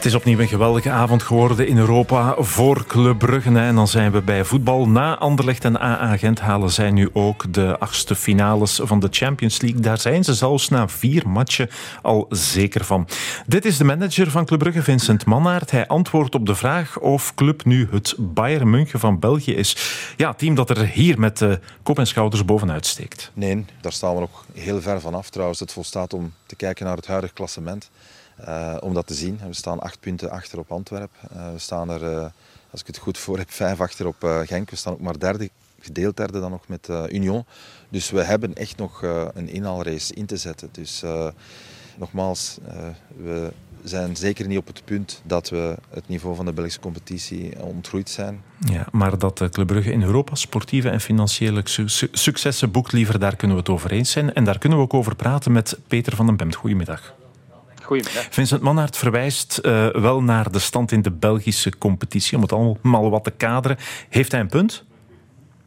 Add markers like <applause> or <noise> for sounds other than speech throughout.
Het is opnieuw een geweldige avond geworden in Europa voor Club Brugge. En dan zijn we bij voetbal. Na Anderlecht en AA Gent halen zij nu ook de achtste finales van de Champions League. Daar zijn ze zelfs na vier matchen al zeker van. Dit is de manager van Club Brugge, Vincent Mannaert. Hij antwoordt op de vraag of Club nu het Bayern München van België is. Ja, team dat er hier met kop en schouders bovenuit steekt. Nee, daar staan we nog heel ver vanaf trouwens. Het volstaat om te kijken naar het huidige klassement. Uh, om dat te zien. We staan acht punten achter op Antwerpen. Uh, we staan er, uh, als ik het goed voor heb, <laughs> vijf achter op Genk. We staan ook maar derde, gedeeld derde dan nog met Union. Dus we hebben echt nog een inhaalrace in te zetten. Dus nogmaals, we zijn zeker niet op het punt dat we het niveau van de Belgische competitie ontgroeid zijn. Ja, maar dat Club Brugge in Europa sportieve en financiële su successen boekt, liever daar kunnen we het over eens zijn. En daar kunnen we ook over praten met Peter van den Bemt. Goedemiddag. Goedemiddag. Vincent Manhart verwijst uh, wel naar de stand in de Belgische competitie, om het allemaal wat te kaderen. Heeft hij een punt?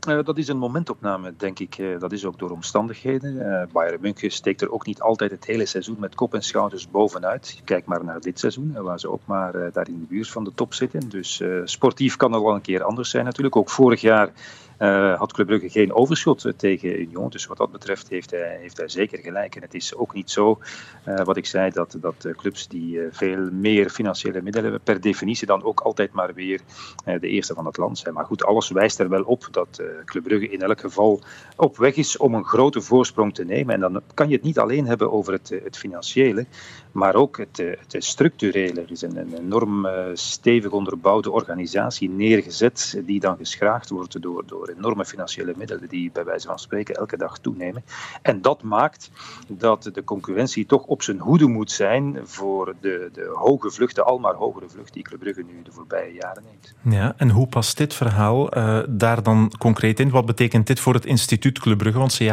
Uh, dat is een momentopname, denk ik. Uh, dat is ook door omstandigheden. Uh, Bayern München steekt er ook niet altijd het hele seizoen met kop en schouders bovenuit. Kijk maar naar dit seizoen, waar ze ook maar daar in de buurt van de top zitten. Dus sportief kan het wel een keer anders zijn natuurlijk. Ook vorig jaar uh, had Club Brugge geen overschot eh, tegen Union. Dus wat dat betreft heeft hij, heeft zeker gelijk. En het is ook niet zo, uh, wat ik zei, dat, dat clubs die veel meer financiële middelen hebben, per definitie dan ook altijd maar weer de eerste van het land zijn. Maar goed, alles wijst er wel op dat Club Brugge in elk geval op weg is om een grote voorsprong te nemen. En dan kan je het niet alleen hebben over het, het financiële, maar ook het, het structurele. Er is een, enorm stevig onderbouwde organisatie neergezet, die dan geschraagd wordt door enorme financiële middelen die bij wijze van spreken elke dag toenemen. En dat maakt dat de concurrentie toch op zijn hoede moet zijn voor de, de hoge vlucht, de almaar hogere vlucht die Club Brugge nu de voorbije jaren neemt. Ja, en hoe past dit verhaal uh, daar dan concreet in? Wat betekent dit voor het instituut Club Brugge? Want ze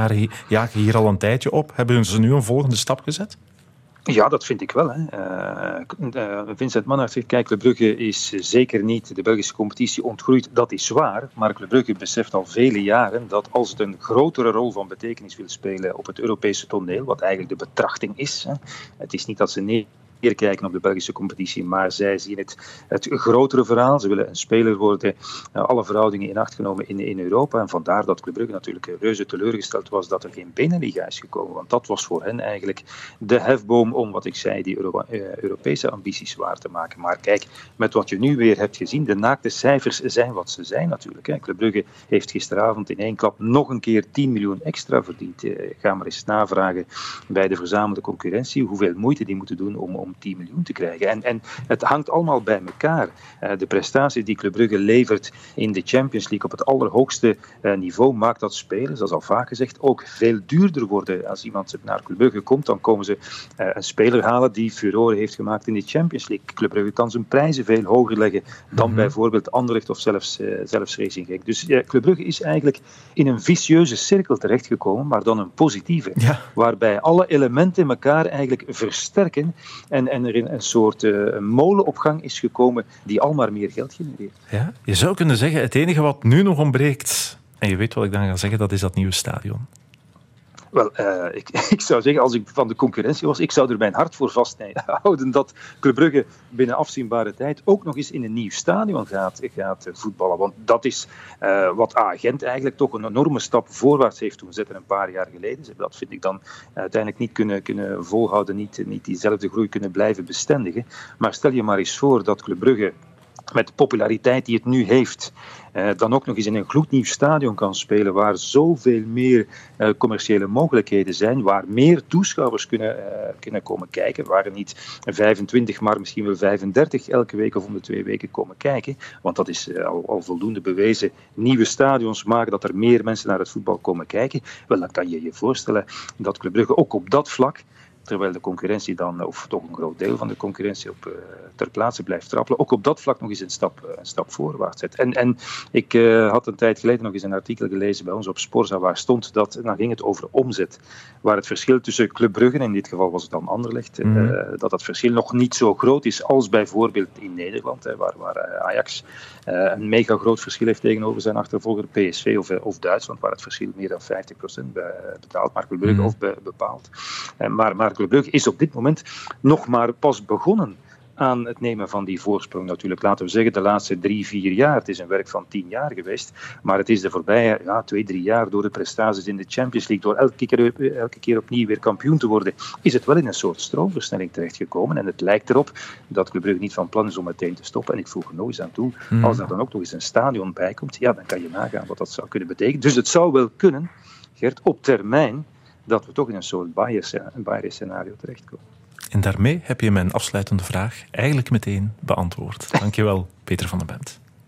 jagen hier al een tijdje op. Hebben ze nu een volgende stap gezet? Ja, dat vind ik wel. Hè. Uh, Vincent Manhart zegt, kijk, Club Brugge is zeker niet de Belgische competitie ontgroeid. Dat is waar, maar Club Brugge beseft al vele jaren dat als het een grotere rol van betekenis wil spelen op het Europese toneel, wat eigenlijk de betrachting is, hè. het is niet dat ze nee meer kijken op de Belgische competitie, maar zij zien het, het grotere verhaal. Ze willen een speler worden, uh, alle verhoudingen in acht genomen in, in Europa. En vandaar dat Club Brugge natuurlijk reuze teleurgesteld was dat er geen Beneliga is gekomen. Want dat was voor hen eigenlijk de hefboom om, wat ik zei, die uh, Europese ambities waar te maken. Maar kijk, met wat je nu weer hebt gezien, de naakte cijfers zijn wat ze zijn natuurlijk. Hè. Club Brugge heeft gisteravond in één klap nog een keer 10 miljoen extra verdiend. Uh, ga maar eens navragen bij de verzamelde concurrentie hoeveel moeite die moeten doen om, om 10 miljoen te krijgen. En, en het hangt allemaal bij elkaar. Uh, de prestatie die Club Brugge levert in de Champions League op het allerhoogste uh, niveau maakt dat spelers, dat is al vaak gezegd, ook veel duurder worden. Als iemand naar Club Brugge komt, dan komen ze uh, een speler halen die furore heeft gemaakt in de Champions League. Club Brugge kan zijn prijzen veel hoger leggen dan mm -hmm. bijvoorbeeld Anderlecht of zelfs, zelfs Racing Genk. Dus Club Brugge is eigenlijk in een vicieuze cirkel terechtgekomen, maar dan een positieve. Ja. Waarbij alle elementen elkaar eigenlijk versterken en en, er in een soort uh, molenopgang is gekomen die al maar meer geld genereert. Ja, je zou kunnen zeggen, het enige wat nu nog ontbreekt, en je weet wat ik dan ga zeggen, dat is dat nieuwe stadion. Wel, uh, <laughs> ik, zou zeggen, als ik van de concurrentie was, ik zou er mijn hart voor vasthouden <laughs> dat Club Brugge binnen afzienbare tijd ook nog eens in een nieuw stadion gaat, gaat voetballen. Want dat is uh, wat Agent eigenlijk toch een enorme stap voorwaarts heeft doen zetten een paar jaar geleden. Ze dat vind ik dan uiteindelijk niet kunnen, kunnen volhouden, niet, niet diezelfde groei kunnen blijven bestendigen. Maar stel je maar eens voor dat Club Brugge met de populariteit die het nu heeft, eh, dan ook nog eens in een gloednieuw stadion kan spelen waar zoveel meer eh, commerciële mogelijkheden zijn, waar meer toeschouwers kunnen, uh, kunnen komen kijken, waar niet 25, maar misschien wel 35 elke week of om de twee weken komen kijken, want dat is al, al, voldoende bewezen. Nieuwe stadions maken dat er meer mensen naar het voetbal komen kijken. Wel, dan kan je je voorstellen dat Club Brugge ook op dat vlak terwijl de concurrentie dan, of toch een groot deel van de concurrentie op, uh, ter plaatse blijft trappelen, ook op dat vlak nog eens een stap, een stap voorwaarts zet. En, en ik uh, had een tijd geleden nog eens een artikel gelezen bij ons op Sporza, waar stond dat, dan ging het over omzet, waar het verschil tussen Club Brugge, in dit geval was het dan Anderlecht, mm. uh, dat dat verschil nog niet zo groot is als bijvoorbeeld in Nederland, hè, waar, waar Ajax een mega groot verschil heeft tegenover zijn achtervolger PSV of, of Duitsland, waar het verschil meer dan 50% betaalt, maar Club Brugge mm. of be, bepaalt. maar, maar Club Brugge is op dit moment nog maar pas begonnen aan het nemen van die voorsprong natuurlijk. Laten we zeggen de laatste drie, vier jaar. Het is een werk van tien jaar geweest. Maar het is de voorbije ja, twee, drie jaar door de prestaties in de Champions League, door elke keer, elke keer opnieuw weer kampioen te worden, is het wel in een soort stroomversnelling terechtgekomen. En het lijkt erop dat Club Brugge niet van plan is om meteen te stoppen. En ik voeg er nog eens aan toe, hmm. als er dan ook nog eens een stadion bij komt, ja, dan kan je nagaan wat dat zou kunnen betekenen. Dus het zou wel kunnen, Gert, op termijn, dat we toch in een soort bias scenario terechtkomen. En daarmee heb je mijn afsluitende vraag eigenlijk meteen beantwoord. Dankjewel, Peter van den Bent.